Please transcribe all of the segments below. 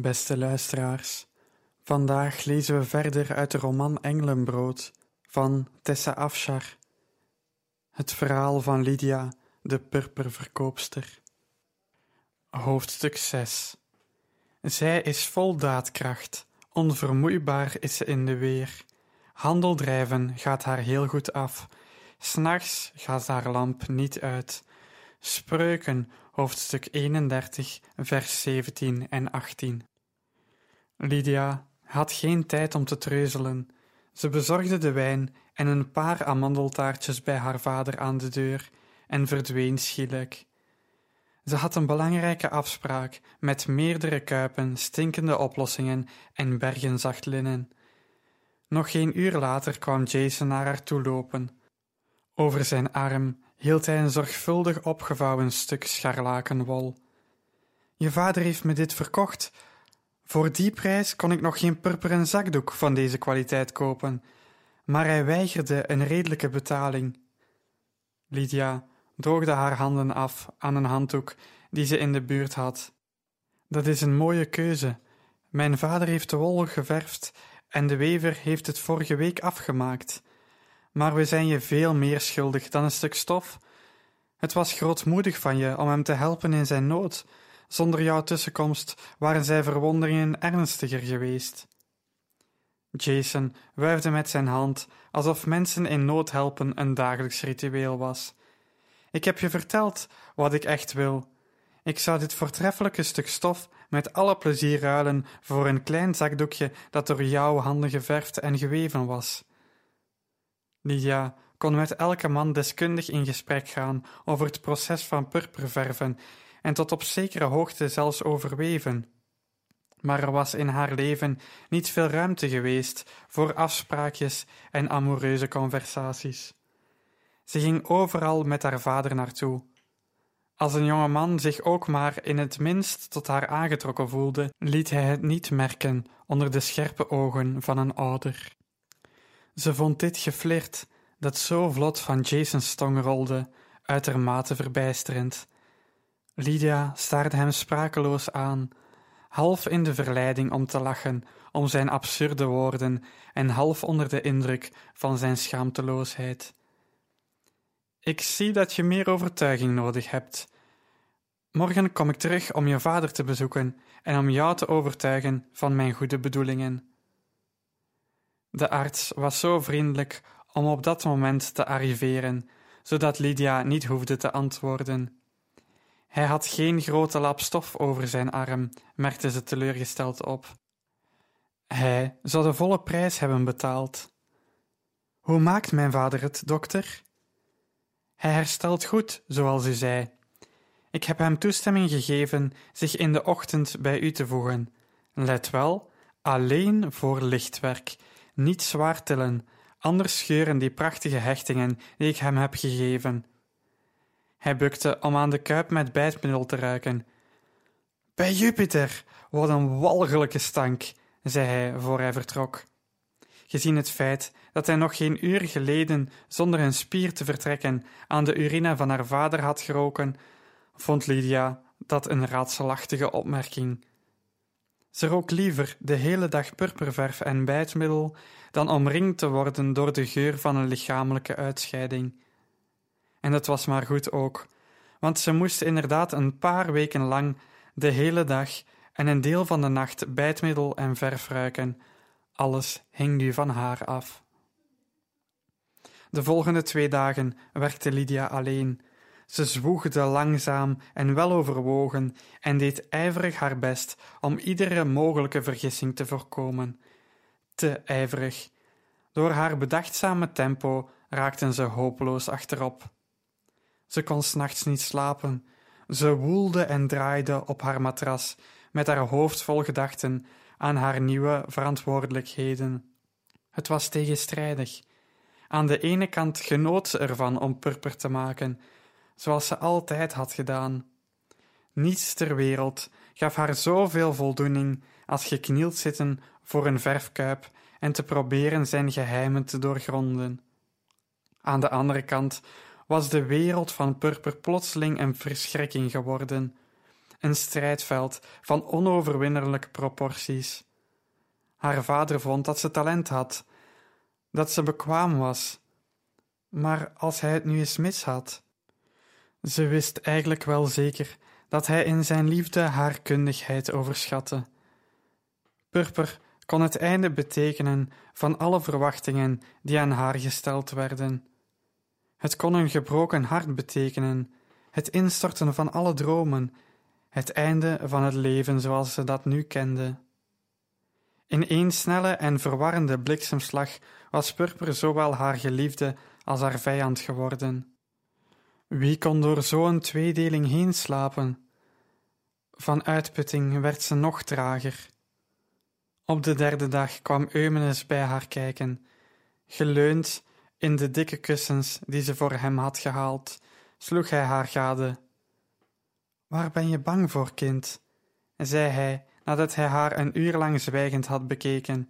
Beste luisteraars, vandaag lezen we verder uit de roman Engelenbrood van Tessa Afshar. Het verhaal van Lydia, de purperverkoopster. Hoofdstuk 6 Zij is vol daadkracht, onvermoeibaar is ze in de weer. Handel drijven gaat haar heel goed af, s'nachts gaat haar lamp niet uit. Spreuken, hoofdstuk 31, vers 17 en 18. Lydia had geen tijd om te treuzelen. Ze bezorgde de wijn en een paar amandeltaartjes bij haar vader aan de deur en verdween schielijk. Ze had een belangrijke afspraak met meerdere kuipen, stinkende oplossingen en bergen zacht linnen. Nog geen uur later kwam Jason naar haar toe lopen. Over zijn arm hield hij een zorgvuldig opgevouwen stuk scharlakenwol. Je vader heeft me dit verkocht. Voor die prijs kon ik nog geen purperen zakdoek van deze kwaliteit kopen, maar hij weigerde een redelijke betaling. Lydia droogde haar handen af aan een handdoek die ze in de buurt had. Dat is een mooie keuze. Mijn vader heeft de wol geverfd en de wever heeft het vorige week afgemaakt. Maar we zijn je veel meer schuldig dan een stuk stof. Het was grootmoedig van je om hem te helpen in zijn nood. Zonder jouw tussenkomst waren zijn verwonderingen ernstiger geweest. Jason wuifde met zijn hand, alsof mensen in nood helpen een dagelijks ritueel was. Ik heb je verteld wat ik echt wil. Ik zou dit voortreffelijke stuk stof met alle plezier ruilen voor een klein zakdoekje dat door jouw handen geverfd en geweven was. Lydia kon met elke man deskundig in gesprek gaan over het proces van purperverven en tot op zekere hoogte zelfs overweven. Maar er was in haar leven niet veel ruimte geweest voor afspraakjes en amoureuze conversaties. Ze ging overal met haar vader naartoe. Als een jonge man zich ook maar in het minst tot haar aangetrokken voelde, liet hij het niet merken onder de scherpe ogen van een ouder. Ze vond dit geflirt, dat zo vlot van Jason's tong rolde, uitermate verbijsterend. Lydia staarde hem sprakeloos aan, half in de verleiding om te lachen om zijn absurde woorden en half onder de indruk van zijn schaamteloosheid. Ik zie dat je meer overtuiging nodig hebt. Morgen kom ik terug om je vader te bezoeken en om jou te overtuigen van mijn goede bedoelingen. De arts was zo vriendelijk om op dat moment te arriveren, zodat Lydia niet hoefde te antwoorden. Hij had geen grote lap stof over zijn arm, merkte ze teleurgesteld op. Hij zou de volle prijs hebben betaald. Hoe maakt mijn vader het, dokter? Hij herstelt goed, zoals u zei. Ik heb hem toestemming gegeven zich in de ochtend bij u te voegen. Let wel, alleen voor lichtwerk, niet zwaar tillen, anders scheuren die prachtige hechtingen die ik hem heb gegeven. Hij bukte om aan de kuip met bijtmiddel te ruiken. Bij Jupiter, wat een walgelijke stank, zei hij voor hij vertrok. Gezien het feit dat hij nog geen uur geleden, zonder een spier te vertrekken, aan de urine van haar vader had geroken, vond Lydia dat een raadselachtige opmerking. Ze rook liever de hele dag purperverf en bijtmiddel dan omringd te worden door de geur van een lichamelijke uitscheiding. En dat was maar goed ook, want ze moest inderdaad een paar weken lang de hele dag en een deel van de nacht bijtmiddel en verf ruiken. Alles hing nu van haar af. De volgende twee dagen werkte Lydia alleen. Ze zwoegde langzaam en weloverwogen en deed ijverig haar best om iedere mogelijke vergissing te voorkomen. Te ijverig. Door haar bedachtzame tempo raakten ze hopeloos achterop. Ze kon s'nachts niet slapen. Ze woelde en draaide op haar matras, met haar hoofd vol gedachten aan haar nieuwe verantwoordelijkheden. Het was tegenstrijdig. Aan de ene kant genoot ze ervan om purper te maken, zoals ze altijd had gedaan. Niets ter wereld gaf haar zoveel voldoening als geknield zitten voor een verfkuip en te proberen zijn geheimen te doorgronden. Aan de andere kant was de wereld van Purper plotseling een verschrikking geworden, een strijdveld van onoverwinnelijke proporties. Haar vader vond dat ze talent had, dat ze bekwaam was, maar als hij het nu eens mis had. Ze wist eigenlijk wel zeker dat hij in zijn liefde haar kundigheid overschatte. Purper kon het einde betekenen van alle verwachtingen die aan haar gesteld werden. Het kon een gebroken hart betekenen, het instorten van alle dromen, het einde van het leven zoals ze dat nu kende. In één snelle en verwarrende bliksemslag was Purper zowel haar geliefde als haar vijand geworden. Wie kon door zo'n tweedeling heen slapen? Van uitputting werd ze nog trager. Op de derde dag kwam Eumenes bij haar kijken, geleund in de dikke kussens die ze voor hem had gehaald, sloeg hij haar gade. Waar ben je bang voor, kind? zei hij nadat hij haar een uur lang zwijgend had bekeken.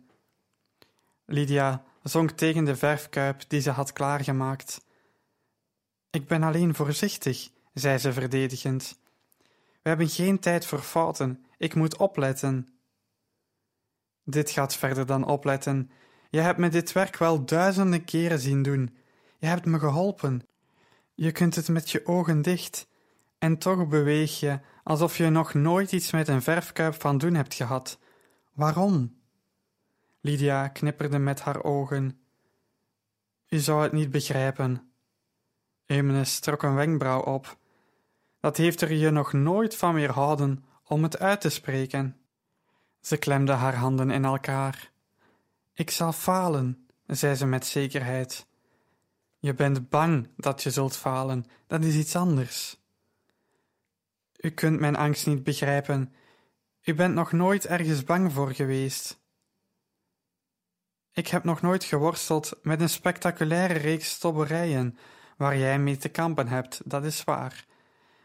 Lydia zonk tegen de verfkuip die ze had klaargemaakt. Ik ben alleen voorzichtig, zei ze verdedigend. We hebben geen tijd voor fouten. Ik moet opletten. Dit gaat verder dan opletten. Je hebt me dit werk wel duizenden keren zien doen. Je hebt me geholpen. Je kunt het met je ogen dicht. En toch beweeg je alsof je nog nooit iets met een verfkuip van doen hebt gehad. Waarom? Lydia knipperde met haar ogen. U zou het niet begrijpen. Eumenes trok een wenkbrauw op. Dat heeft er je nog nooit van weerhouden om het uit te spreken. Ze klemde haar handen in elkaar. Ik zal falen, zei ze met zekerheid. Je bent bang dat je zult falen, dat is iets anders. U kunt mijn angst niet begrijpen. U bent nog nooit ergens bang voor geweest. Ik heb nog nooit geworsteld met een spectaculaire reeks stobberijen waar jij mee te kampen hebt, dat is waar.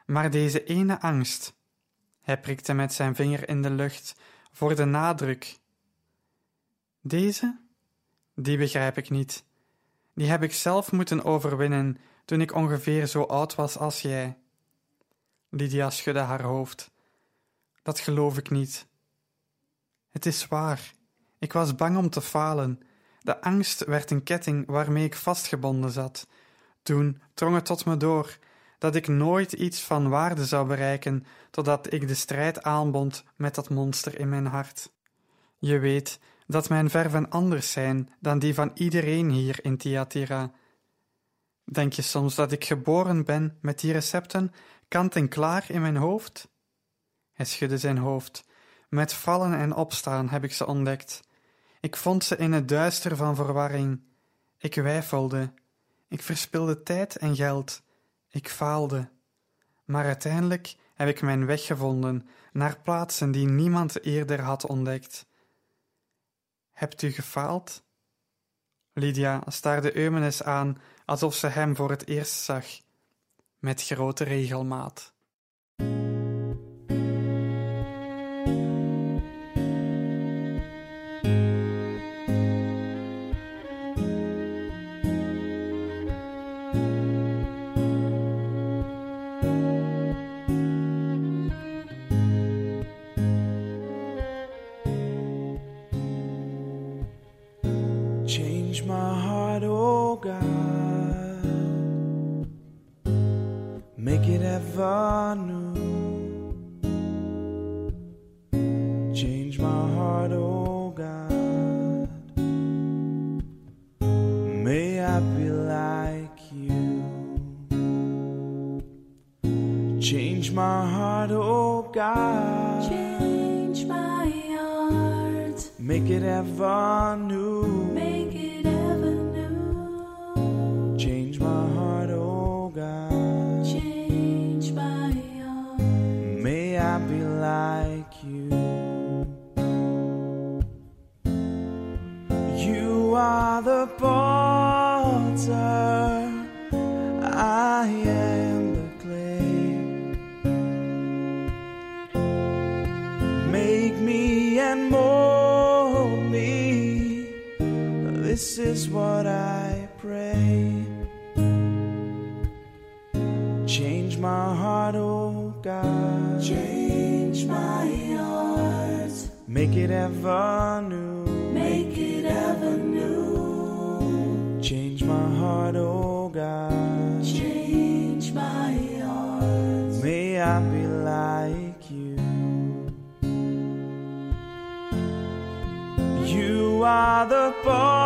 Maar deze ene angst. Hij prikte met zijn vinger in de lucht voor de nadruk. Deze? Die begrijp ik niet. Die heb ik zelf moeten overwinnen toen ik ongeveer zo oud was als jij. Lydia schudde haar hoofd. Dat geloof ik niet. Het is waar. Ik was bang om te falen. De angst werd een ketting waarmee ik vastgebonden zat. Toen drong het tot me door dat ik nooit iets van waarde zou bereiken totdat ik de strijd aanbond met dat monster in mijn hart. Je weet dat mijn verven anders zijn dan die van iedereen hier in Thyatira. Denk je soms dat ik geboren ben met die recepten kant en klaar in mijn hoofd? Hij schudde zijn hoofd. Met vallen en opstaan heb ik ze ontdekt. Ik vond ze in het duister van verwarring. Ik weifelde. Ik verspilde tijd en geld. Ik faalde. Maar uiteindelijk heb ik mijn weg gevonden naar plaatsen die niemand eerder had ontdekt. Hebt u gefaald? Lydia staarde Eumenes aan alsof ze hem voor het eerst zag, met grote regelmaat. Is what I pray. Change my heart, oh God. Change my heart, Make it ever new. make it ever new. Change my heart, oh God. Change my heart, May I be like you. You are the potter,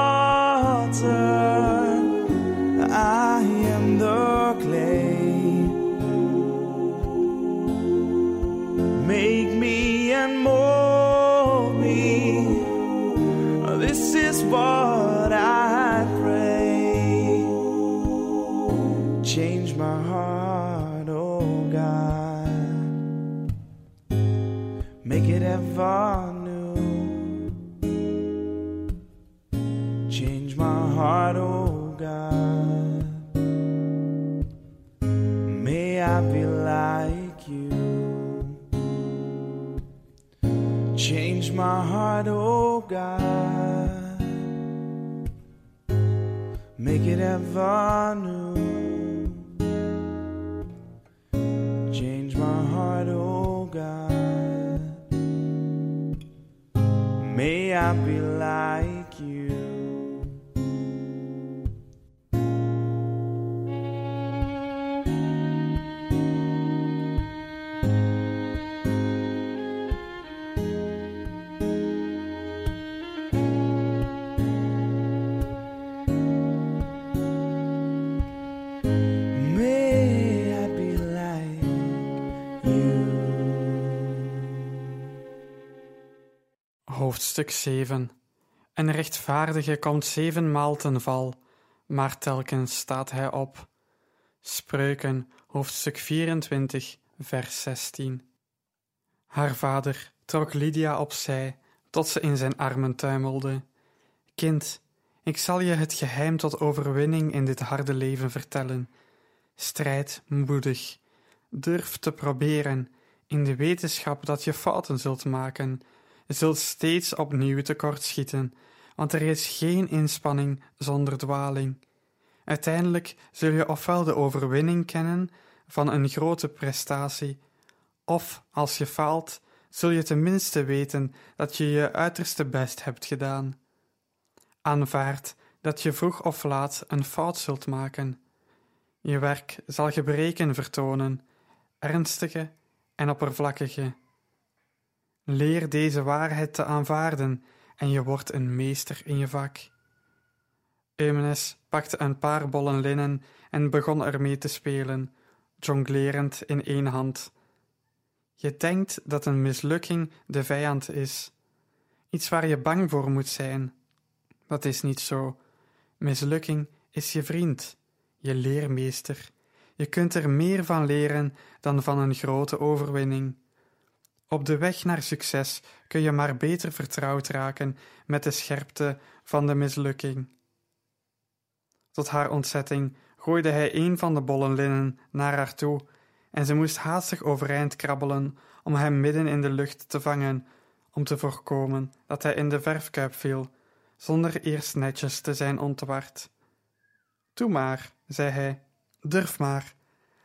Change my heart, oh God. Make it ever new. Change my heart, oh God. May I be like Hoofdstuk 7 Een rechtvaardige komt zevenmaal ten val, maar telkens staat hij op. Spreuken, hoofdstuk 24, vers 16. Haar vader trok Lydia opzij, tot ze in zijn armen tuimelde. Kind, ik zal je het geheim tot overwinning in dit harde leven vertellen. Strijd moedig. Durf te proberen, in de wetenschap dat je fouten zult maken. Zult steeds opnieuw tekortschieten, want er is geen inspanning zonder dwaling. Uiteindelijk zul je ofwel de overwinning kennen van een grote prestatie, of als je faalt, zul je tenminste weten dat je je uiterste best hebt gedaan. Aanvaard dat je vroeg of laat een fout zult maken. Je werk zal gebreken vertonen, ernstige en oppervlakkige. Leer deze waarheid te aanvaarden en je wordt een meester in je vak. Eumenes pakte een paar bollen linnen en begon ermee te spelen, jonglerend in één hand. Je denkt dat een mislukking de vijand is, iets waar je bang voor moet zijn. Dat is niet zo. Mislukking is je vriend, je leermeester. Je kunt er meer van leren dan van een grote overwinning. Op de weg naar succes kun je maar beter vertrouwd raken met de scherpte van de mislukking. Tot haar ontzetting gooide hij een van de bollen linnen naar haar toe, en ze moest haastig overeind krabbelen om hem midden in de lucht te vangen, om te voorkomen dat hij in de verfkuip viel, zonder eerst netjes te zijn ontward. Doe maar, zei hij, durf maar.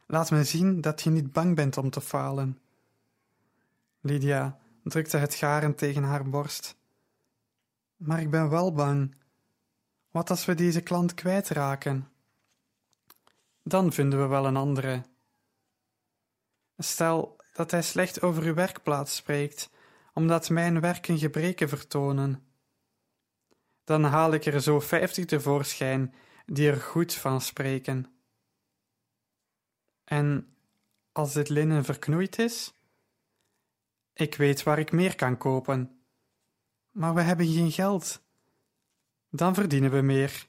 Laat me zien dat je niet bang bent om te falen. Lydia drukte het garen tegen haar borst. Maar ik ben wel bang. Wat als we deze klant kwijtraken? Dan vinden we wel een andere. Stel dat hij slecht over uw werkplaats spreekt, omdat mijn werken gebreken vertonen. Dan haal ik er zo vijftig tevoorschijn die er goed van spreken. En als dit linnen verknoeid is? Ik weet waar ik meer kan kopen. Maar we hebben geen geld. Dan verdienen we meer.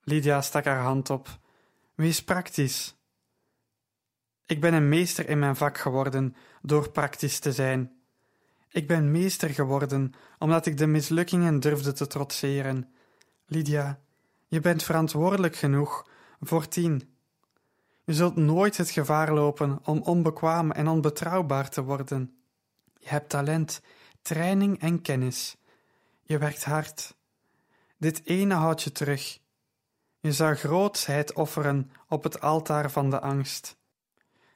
Lydia stak haar hand op. Wees praktisch. Ik ben een meester in mijn vak geworden door praktisch te zijn. Ik ben meester geworden omdat ik de mislukkingen durfde te trotseren. Lydia, Je bent verantwoordelijk genoeg voor tien. Je zult nooit het gevaar lopen om onbekwaam en onbetrouwbaar te worden. Je hebt talent, training en kennis. Je werkt hard. Dit ene houdt je terug. Je zou grootsheid offeren op het altaar van de angst.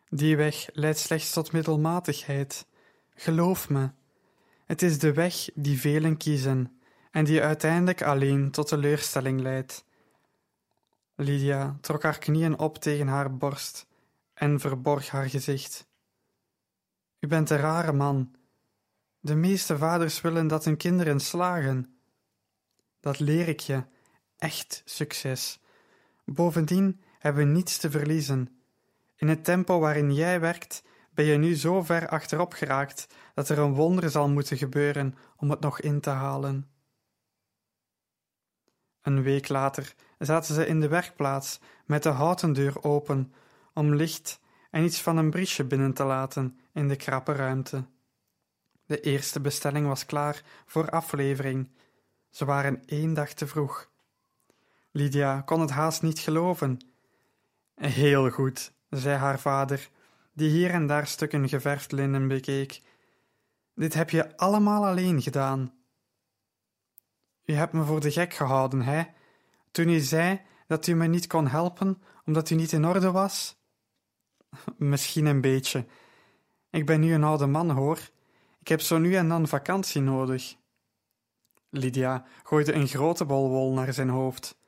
Die weg leidt slechts tot middelmatigheid. Geloof me, het is de weg die velen kiezen en die uiteindelijk alleen tot teleurstelling leidt. Lydia trok haar knieën op tegen haar borst en verborg haar gezicht. U bent een rare man. De meeste vaders willen dat hun kinderen slagen. Dat leer ik je. Echt succes. Bovendien hebben we niets te verliezen. In het tempo waarin jij werkt, ben je nu zo ver achterop geraakt dat er een wonder zal moeten gebeuren om het nog in te halen. Een week later zaten ze in de werkplaats met de houten deur open om licht en iets van een briesje binnen te laten in de krappe ruimte. De eerste bestelling was klaar voor aflevering. Ze waren één dag te vroeg. Lydia kon het haast niet geloven. Heel goed, zei haar vader, die hier en daar stukken geverfd linnen bekeek. Dit heb je allemaal alleen gedaan. U hebt me voor de gek gehouden, hè? Toen u zei dat u me niet kon helpen omdat u niet in orde was? Misschien een beetje. Ik ben nu een oude man, hoor. Ik heb zo nu en dan vakantie nodig. Lydia gooide een grote bol wol naar zijn hoofd.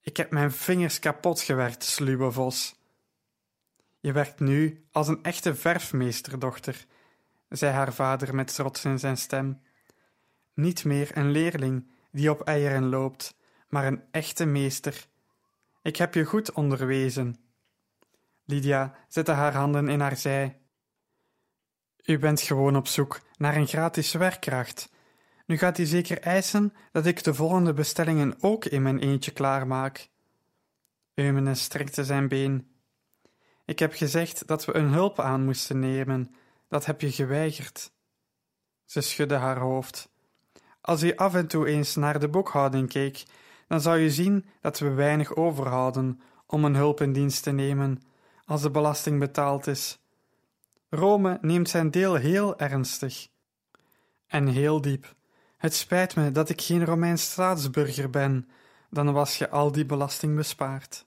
Ik heb mijn vingers kapot gewerkt, sluwe vos. Je werkt nu als een echte verfmeesterdochter, zei haar vader met trots in zijn stem. Niet meer een leerling die op eieren loopt, maar een echte meester. Ik heb je goed onderwezen. Lydia zette haar handen in haar zij. U bent gewoon op zoek naar een gratis werkkracht. Nu gaat u zeker eisen dat ik de volgende bestellingen ook in mijn eentje klaarmaak. Eumenes strekte zijn been. Ik heb gezegd dat we een hulp aan moesten nemen. Dat heb je geweigerd. Ze schudde haar hoofd. Als u af en toe eens naar de boekhouding keek, dan zou je zien dat we weinig overhouden om een hulp in dienst te nemen als de belasting betaald is. Rome neemt zijn deel heel ernstig en heel diep. Het spijt me dat ik geen Romeins staatsburger ben, dan was je al die belasting bespaard.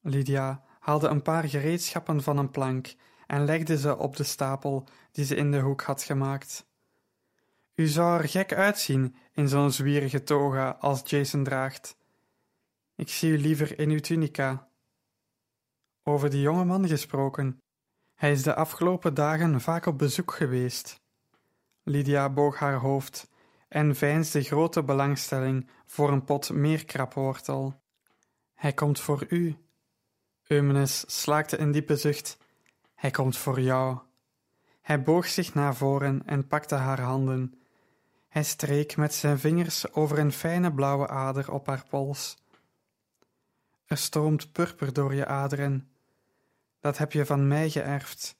Lydia haalde een paar gereedschappen van een plank en legde ze op de stapel die ze in de hoek had gemaakt. U zou er gek uitzien in zo'n zwierige toga als Jason draagt. Ik zie u liever in uw tunica. Over die jonge man gesproken. Hij is de afgelopen dagen vaak op bezoek geweest. Lydia boog haar hoofd en veinsde grote belangstelling voor een pot meerkrapwortel. Hij komt voor u. Eumenes slaakte een diepe zucht. Hij komt voor jou. Hij boog zich naar voren en pakte haar handen. Hij streek met zijn vingers over een fijne blauwe ader op haar pols. Er stroomt purper door je aderen. Dat heb je van mij geërfd.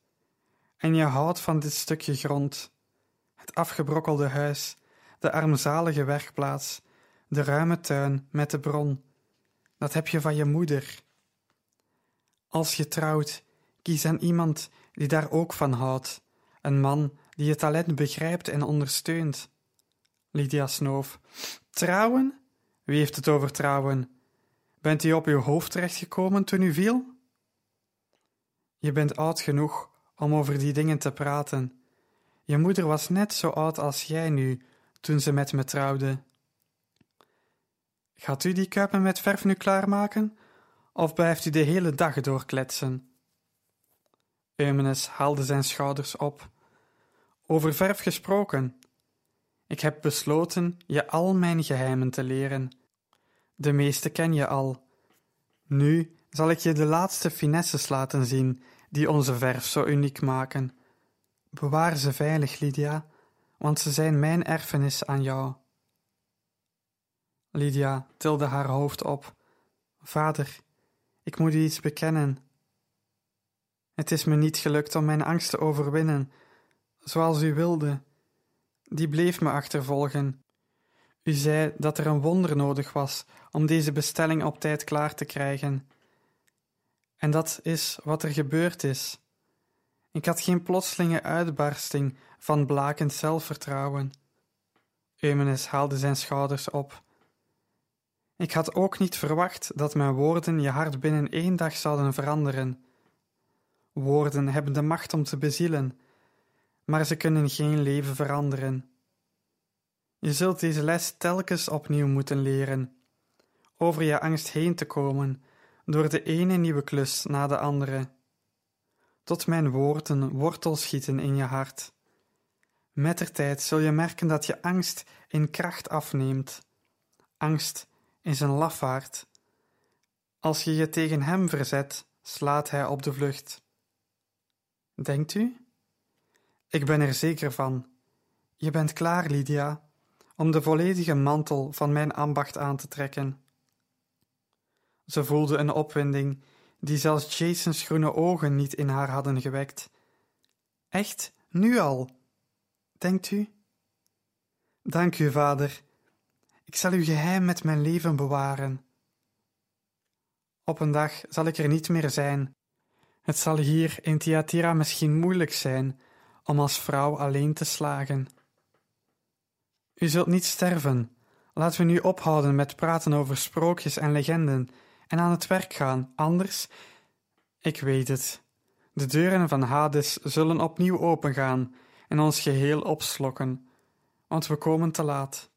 En je houdt van dit stukje grond, het afgebrokkelde huis, de armzalige werkplaats, de ruime tuin met de bron. Dat heb je van je moeder. Als je trouwt, kies aan iemand die daar ook van houdt, een man die je talent begrijpt en ondersteunt. Lydia snoof. Trouwen? Wie heeft het over trouwen? Bent u op uw hoofd terechtgekomen toen u viel? Je bent oud genoeg om over die dingen te praten. Je moeder was net zo oud als jij nu, toen ze met me trouwde. Gaat u die kuipen met verf nu klaarmaken, of blijft u de hele dag doorkletsen? Eumenes haalde zijn schouders op. Over verf gesproken. Ik heb besloten je al mijn geheimen te leren. De meeste ken je al. Nu zal ik je de laatste finesses laten zien die onze verf zo uniek maken. Bewaar ze veilig, Lydia, want ze zijn mijn erfenis aan jou. Lydia tilde haar hoofd op. Vader, ik moet u iets bekennen. Het is me niet gelukt om mijn angst te overwinnen, zoals u wilde. Die bleef me achtervolgen. U zei dat er een wonder nodig was om deze bestelling op tijd klaar te krijgen. En dat is wat er gebeurd is. Ik had geen plotselinge uitbarsting van blakend zelfvertrouwen. Eumenes haalde zijn schouders op. Ik had ook niet verwacht dat mijn woorden je hart binnen één dag zouden veranderen. Woorden hebben de macht om te bezielen, maar ze kunnen geen leven veranderen. Je zult deze les telkens opnieuw moeten leren, over je angst heen te komen, door de ene nieuwe klus na de andere, tot mijn woorden wortel schieten in je hart. Mettertijd zul je merken dat je angst in kracht afneemt. Angst is een lafaard. Als je je tegen hem verzet, slaat hij op de vlucht. Denkt u? Ik ben er zeker van. Je bent klaar, Lydia, om de volledige mantel van mijn ambacht aan te trekken. Ze voelde een opwinding die zelfs Jason's groene ogen niet in haar hadden gewekt. Echt, nu al? Denkt u? Dank u, vader. Ik zal uw geheim met mijn leven bewaren. Op een dag zal ik er niet meer zijn. Het zal hier in Thyatira misschien moeilijk zijn om als vrouw alleen te slagen. U zult niet sterven. Laten we nu ophouden met praten over sprookjes en legenden en aan het werk gaan, anders. Ik weet het. De deuren van Hades zullen opnieuw opengaan en ons geheel opslokken, want we komen te laat.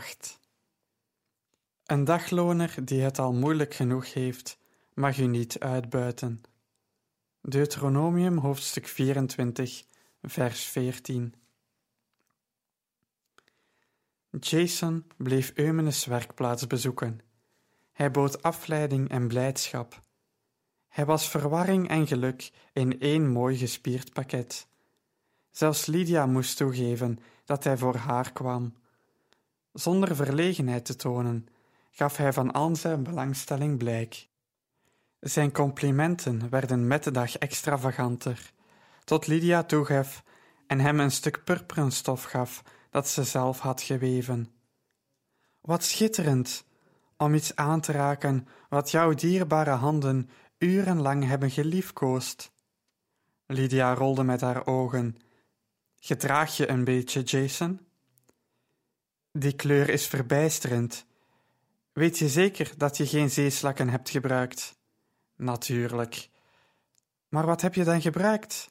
8 Een dagloner die het al moeilijk genoeg heeft, mag u niet uitbuiten. Deuteronomium hoofdstuk 24, vers 14 Jason bleef Eumenes werkplaats bezoeken. Hij bood afleiding en blijdschap. Hij was verwarring en geluk in één mooi gespierd pakket. Zelfs Lydia moest toegeven dat hij voor haar kwam. Zonder verlegenheid te tonen, gaf hij van al zijn belangstelling blijk. Zijn complimenten werden met de dag extravaganter, tot Lydia toegaf en hem een stuk purperen stof gaf dat ze zelf had geweven. Wat schitterend om iets aan te raken wat jouw dierbare handen urenlang hebben geliefkoosd. Lydia rolde met haar ogen. Gedraag je een beetje, Jason? Die kleur is verbijsterend. Weet je zeker dat je geen zeeslakken hebt gebruikt? Natuurlijk. Maar wat heb je dan gebruikt?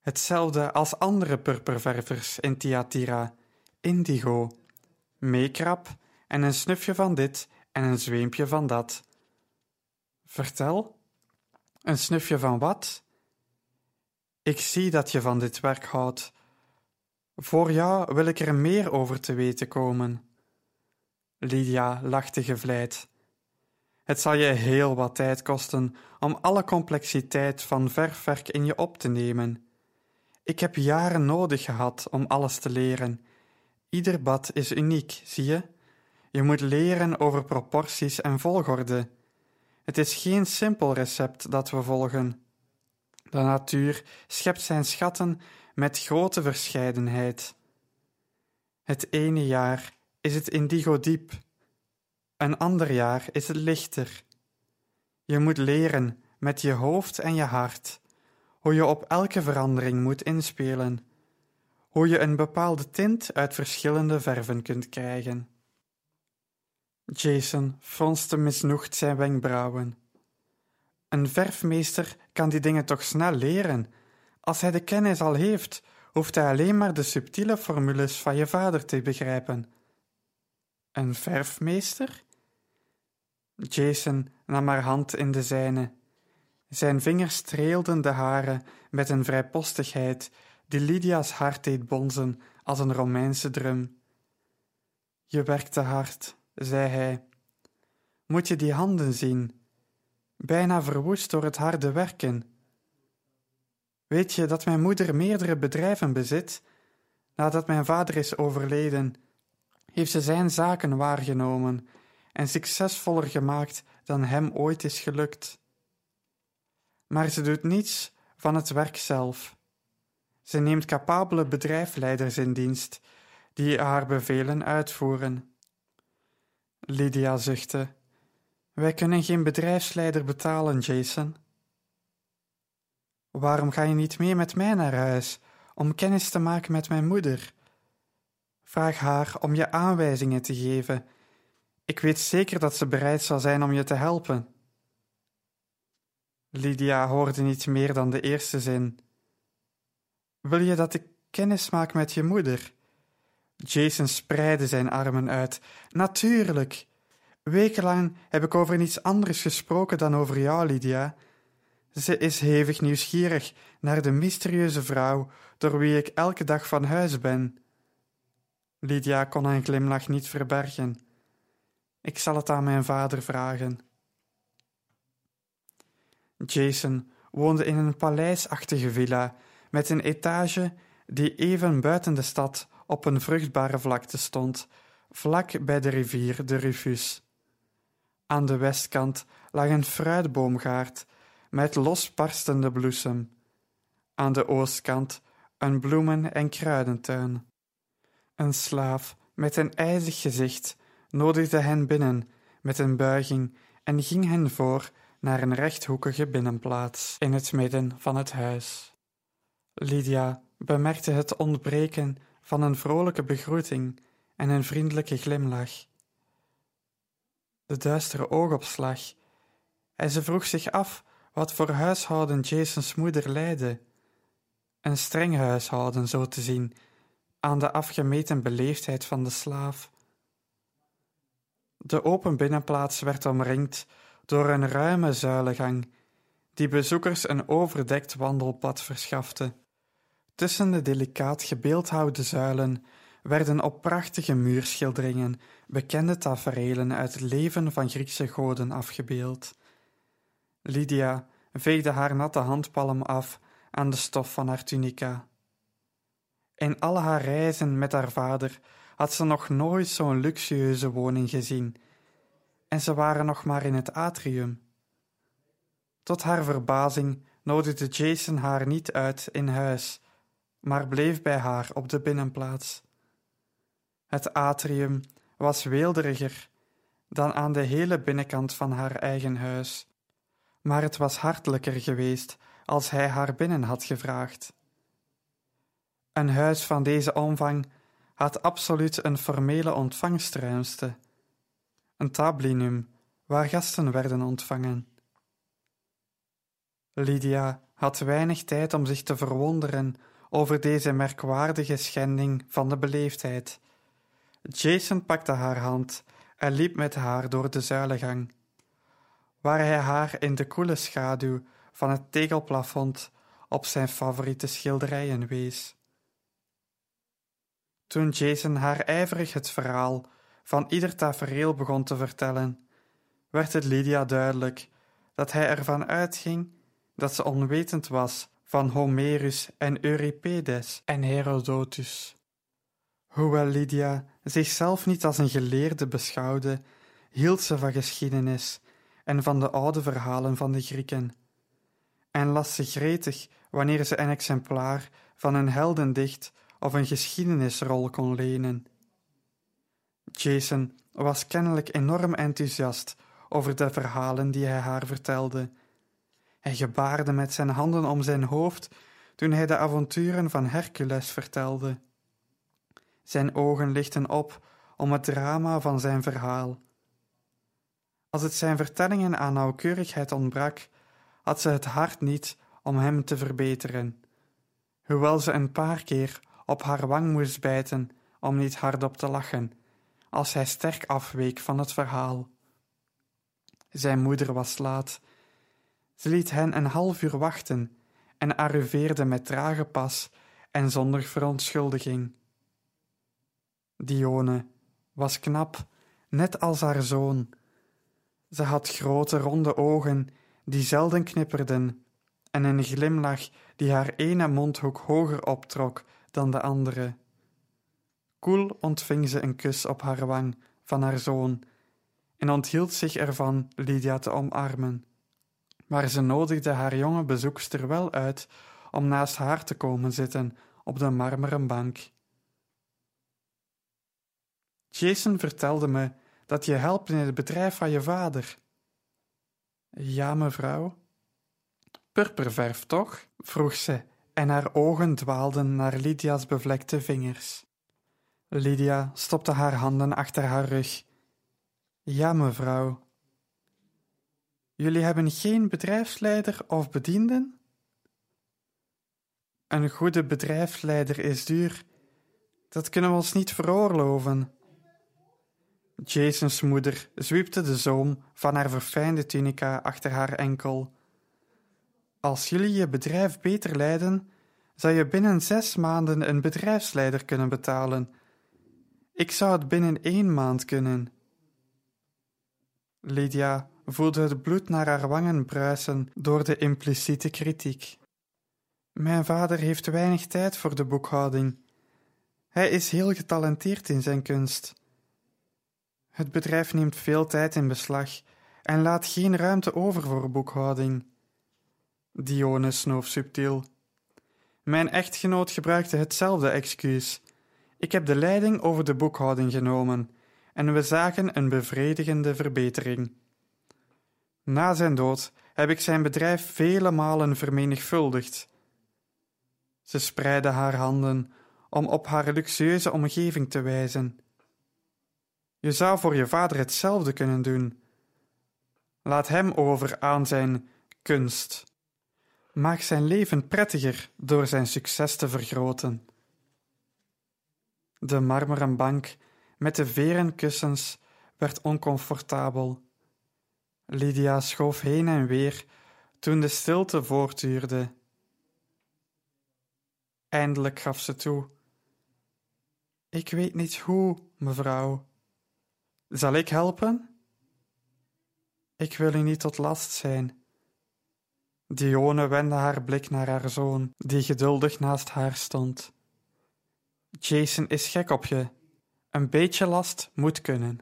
Hetzelfde als andere purperververs in Tiatira: indigo, meekrap en een snufje van dit en een zweempje van dat. Vertel, een snufje van wat? Ik zie dat je van dit werk houdt. Voor jou wil ik er meer over te weten komen. Lydia lachte gevleid. Het zal je heel wat tijd kosten om alle complexiteit van verfwerk in je op te nemen. Ik heb jaren nodig gehad om alles te leren. Ieder bad is uniek, zie je? Je moet leren over proporties en volgorde. Het is geen simpel recept dat we volgen. De natuur schept zijn schatten met grote verscheidenheid. Het ene jaar is het indigo diep, een ander jaar is het lichter. Je moet leren met je hoofd en je hart hoe je op elke verandering moet inspelen, hoe je een bepaalde tint uit verschillende verven kunt krijgen. Jason fronste misnoegd zijn wenkbrauwen. Een verfmeester kan die dingen toch snel leren. Als hij de kennis al heeft, hoeft hij alleen maar de subtiele formules van je vader te begrijpen. Een verfmeester? Jason nam haar hand in de zijne. Zijn vingers streelden de hare met een vrijpostigheid die Lydia's hart deed bonzen als een Romeinse drum. Je werkte hard, zei hij. Moet je die handen zien, bijna verwoest door het harde werken. Weet je dat mijn moeder meerdere bedrijven bezit? Nadat mijn vader is overleden, heeft ze zijn zaken waargenomen en succesvoller gemaakt dan hem ooit is gelukt maar ze doet niets van het werk zelf. Ze neemt capabele bedrijfsleiders in dienst die haar bevelen uitvoeren. Lydia zuchtte. Wij kunnen geen bedrijfsleider betalen, Jason. Waarom ga je niet mee met mij naar huis om kennis te maken met mijn moeder? Vraag haar om je aanwijzingen te geven. Ik weet zeker dat ze bereid zal zijn om je te helpen. Lydia hoorde niet meer dan de eerste zin. Wil je dat ik kennis maak met je moeder? Jason spreidde zijn armen uit. Natuurlijk. Wekenlang heb ik over niets anders gesproken dan over jou, Lydia. Ze is hevig nieuwsgierig naar de mysterieuze vrouw door wie ik elke dag van huis ben. Lydia kon een glimlach niet verbergen. Ik zal het aan mijn vader vragen. Jason woonde in een paleisachtige villa met een etage die even buiten de stad op een vruchtbare vlakte stond, vlak bij de rivier de Rufus. Aan de westkant lag een fruitboomgaard met losbarstende bloesem. Aan de oostkant een bloemen- en kruidentuin. Een slaaf met een ijzig gezicht nodigde hen binnen met een buiging en ging hen voor naar een rechthoekige binnenplaats in het midden van het huis. Lydia bemerkte het ontbreken van een vrolijke begroeting en een vriendelijke glimlach. De duistere oogopslag, en ze vroeg zich af wat voor huishouden Jasons moeder leidde. Een streng huishouden, zo te zien, aan de afgemeten beleefdheid van de slaaf. De open binnenplaats werd omringd door een ruime zuilengang, die bezoekers een overdekt wandelpad verschafte. Tussen de delicaat gebeeldhouwde zuilen werden op prachtige muurschilderingen bekende taferelen uit het leven van Griekse goden afgebeeld. Lydia veegde haar natte handpalm af aan de stof van haar tunica. In al haar reizen met haar vader had ze nog nooit zo'n luxueuze woning gezien, en ze waren nog maar in het atrium. Tot haar verbazing nodigde Jason haar niet uit in huis, maar bleef bij haar op de binnenplaats. Het atrium was weelderiger dan aan de hele binnenkant van haar eigen huis, maar het was hartelijker geweest als hij haar binnen had gevraagd. Een huis van deze omvang had absoluut een formele ontvangstruimste, een tablinum waar gasten werden ontvangen. Lydia had weinig tijd om zich te verwonderen over deze merkwaardige schending van de beleefdheid. Jason pakte haar hand en liep met haar door de zuilengang, waar hij haar in de koele schaduw van het tegelplafond op zijn favoriete schilderijen wees. Toen Jason haar ijverig het verhaal van ieder tafereel begon te vertellen, werd het Lydia duidelijk dat hij ervan uitging dat ze onwetend was van Homerus en Euripides en Herodotus. Hoewel Lydia zichzelf niet als een geleerde beschouwde, hield ze van geschiedenis en van de oude verhalen van de Grieken, en las ze gretig wanneer ze een exemplaar van een heldendicht of een geschiedenisrol kon lenen. Jason was kennelijk enorm enthousiast over de verhalen die hij haar vertelde. Hij gebaarde met zijn handen om zijn hoofd toen hij de avonturen van Hercules vertelde. Zijn ogen lichten op om het drama van zijn verhaal. Als het zijn vertellingen aan nauwkeurigheid ontbrak, had ze het hart niet om hem te verbeteren, hoewel ze een paar keer op haar wang moest bijten om niet hardop te lachen, als hij sterk afweek van het verhaal. Zijn moeder was laat. Ze liet hen een half uur wachten en arriveerde met trage pas en zonder verontschuldiging. Dione was knap, net als haar zoon. Ze had grote ronde ogen die zelden knipperden en een glimlach die haar ene mondhoek hoger optrok dan de andere. Koel ontving ze een kus op haar wang van haar zoon en onthield zich ervan Lydia te omarmen. Maar ze nodigde haar jonge bezoekster wel uit om naast haar te komen zitten op de marmeren bank. Jason vertelde me dat je helpt in het bedrijf van je vader. Ja, mevrouw. Purperverf, toch? vroeg ze, en haar ogen dwaalden naar Lydia's bevlekte vingers. Lydia stopte haar handen achter haar rug. Ja, mevrouw. Jullie hebben geen bedrijfsleider of bedienden? Een goede bedrijfsleider is duur. Dat kunnen we ons niet veroorloven. Jasons moeder zwiepte de zoom van haar verfijnde tunica achter haar enkel. Als jullie je bedrijf beter leiden, zou je binnen zes maanden een bedrijfsleider kunnen betalen. Ik zou het binnen één maand kunnen. Lydia voelde het bloed naar haar wangen bruisen door de impliciete kritiek. Mijn vader heeft weinig tijd voor de boekhouding. Hij is heel getalenteerd in zijn kunst. Het bedrijf neemt veel tijd in beslag en laat geen ruimte over voor boekhouding. Dione snoof subtiel. Mijn echtgenoot gebruikte hetzelfde excuus. Ik heb de leiding over de boekhouding genomen en we zagen een bevredigende verbetering. Na zijn dood heb ik zijn bedrijf vele malen vermenigvuldigd. Ze spreidde haar handen om op haar luxueuze omgeving te wijzen. Je zou voor je vader hetzelfde kunnen doen. Laat hem over aan zijn kunst. Maak zijn leven prettiger door zijn succes te vergroten. De marmeren bank met de veren kussens werd oncomfortabel. Lydia schoof heen en weer toen de stilte voortduurde. Eindelijk gaf ze toe. Ik weet niet hoe, mevrouw. Zal ik helpen? Ik wil u niet tot last zijn. Dione wendde haar blik naar haar zoon, die geduldig naast haar stond. Jason is gek op je. Een beetje last moet kunnen.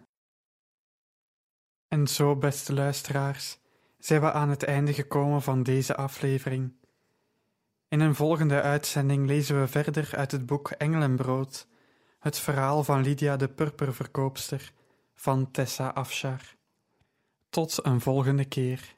En zo, beste luisteraars, zijn we aan het einde gekomen van deze aflevering. In een volgende uitzending lezen we verder uit het boek Engelenbrood, het verhaal van Lydia de purperverkoopster van Tessa Afshar. Tot een volgende keer.